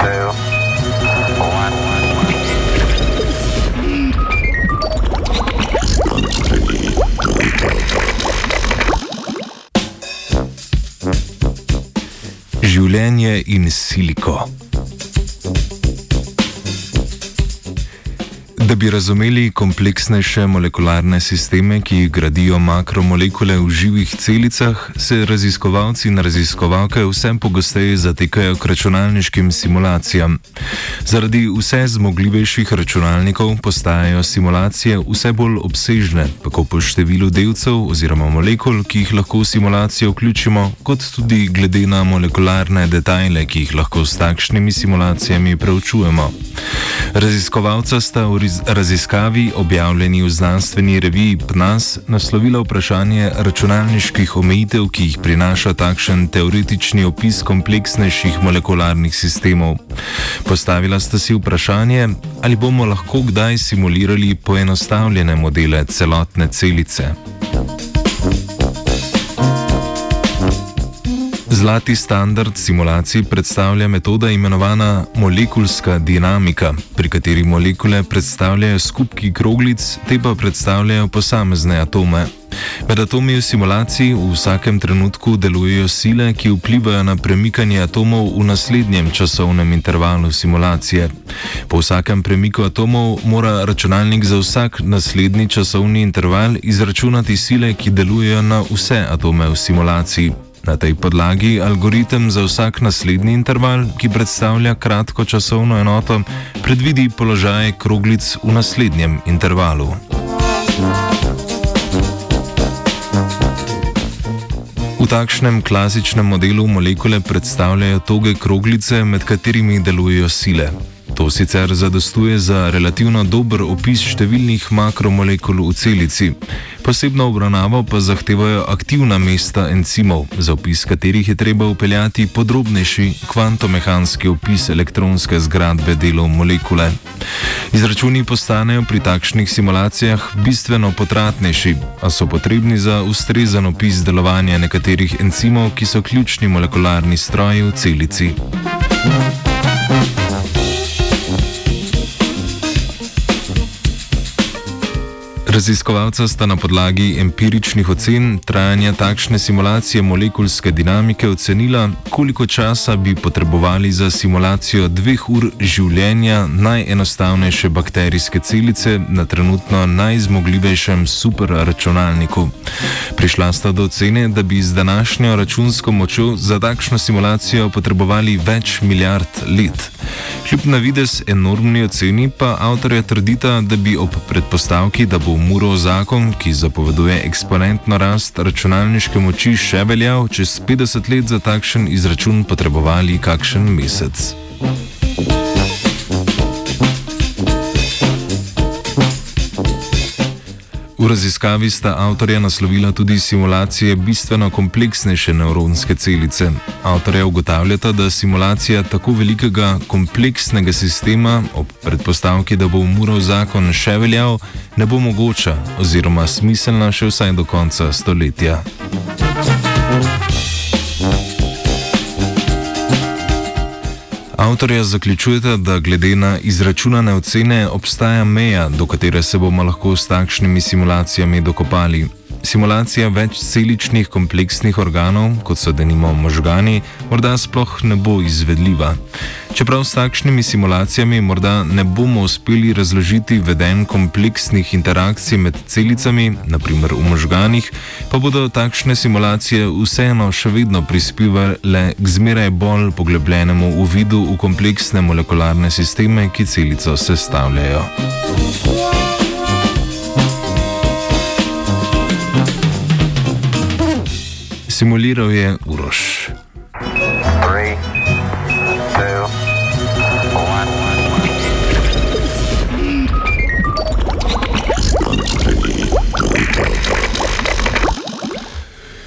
two, one. Življenje in siliko. Da bi razumeli kompleksnejše molekularne sisteme, ki gradijo makromolekule v živih celicah, se raziskovalci in raziskovalke vse pogosteje zatekajo k računalniškim simulacijam. Zaradi vse zmogljivejših računalnikov postajajo simulacije vse bolj obsežne, tako po številu delcev oziroma molekul, ki jih lahko v simulacijo vključimo, kot tudi glede na molekularne detajle, ki jih lahko s takšnimi simulacijami preučujemo. Raziskovalca sta v raziskavi, objavljeni v znanstveni reviji PNAS, naslovila vprašanje računalniških omejitev, ki jih prinaša takšen teoretični opis kompleksnejših molekularnih sistemov. Postavila sta si vprašanje, ali bomo lahko kdaj simulirali poenostavljene modele celotne celice. Zlati standard simulacij predstavlja metoda imenovana molekulska dinamika, pri kateri molekule predstavljajo skupki kroglic, te pa predstavljajo posamezne atome. Med atomi v simulaciji v vsakem trenutku delujejo sile, ki vplivajo na premikanje atomov v naslednjem časovnem intervalu simulacije. Po vsakem premiku atomov mora računalnik za vsak naslednji časovni interval izračunati sile, ki delujejo na vse atome v simulaciji. Na tej podlagi algoritem za vsak naslednji interval, ki predstavlja kratko časovno enoto, predvidi položaje kroglic v naslednjem intervalu. V takšnem klasičnem modelu molekule predstavljajo toge kroglice, med katerimi delujejo sile. To sicer zadostuje za relativno dober opis številnih makromolekul v celici. Posebno obravnavo pa zahtevajo aktivna mesta encimov, za opis katerih je treba upeljati podrobnejši kvantomehanski opis elektronske zgradbe delov molekule. Izračuni postanejo pri takšnih simulacijah bistveno potratnejši, a so potrebni za ustrezen opis delovanja nekaterih encimov, ki so ključni molekularni stroji v celici. Raziskovalca sta na podlagi empiričnih ocen trajanja takšne simulacije molekulske dinamike ocenila, koliko časa bi potrebovali za simulacijo dveh ur življenja najenostavnejše bakterijske celice na trenutno najzmogljivejšem superračunalniku. Prišla sta do ocene, da bi z današnjo računsko močjo za takšno simulacijo potrebovali več milijard let. Kljub na vides enormni oceni pa avtorja trdita, da bi ob predpostavki, da bo Murov zakon, ki zapoveduje eksponentno rast računalniške moči, še veljal, čez 50 let za takšen izračun potrebovali kakšen mesec. V raziskavi sta avtorja naslovila tudi simulacije bistveno kompleksnejše nevronske celice. Avtorja ugotavljata, da simulacija tako velikega kompleksnega sistema, ob predpostavki, da bo umurov zakon še veljal, ne bo mogoča oziroma smiselna še vsaj do konca stoletja. Avtorja zaključujete, da glede na izračunane ocene obstaja meja, do katere se bomo lahko s takšnimi simulacijami dokopali. Simulacija večceličnih kompleksnih organov, kot so denimo možgani, morda sploh ne bo izvedljiva. Čeprav s takšnimi simulacijami morda ne bomo uspeli razložiti veden kompleksnih interakcij med celicami, naprimer v možganih, pa bodo takšne simulacije vseeno še vedno prispevale k zmeraj bolj poglobljenemu uvidu v kompleksne molekularne sisteme, ki celico sestavljajo. Simuliral je Uroš.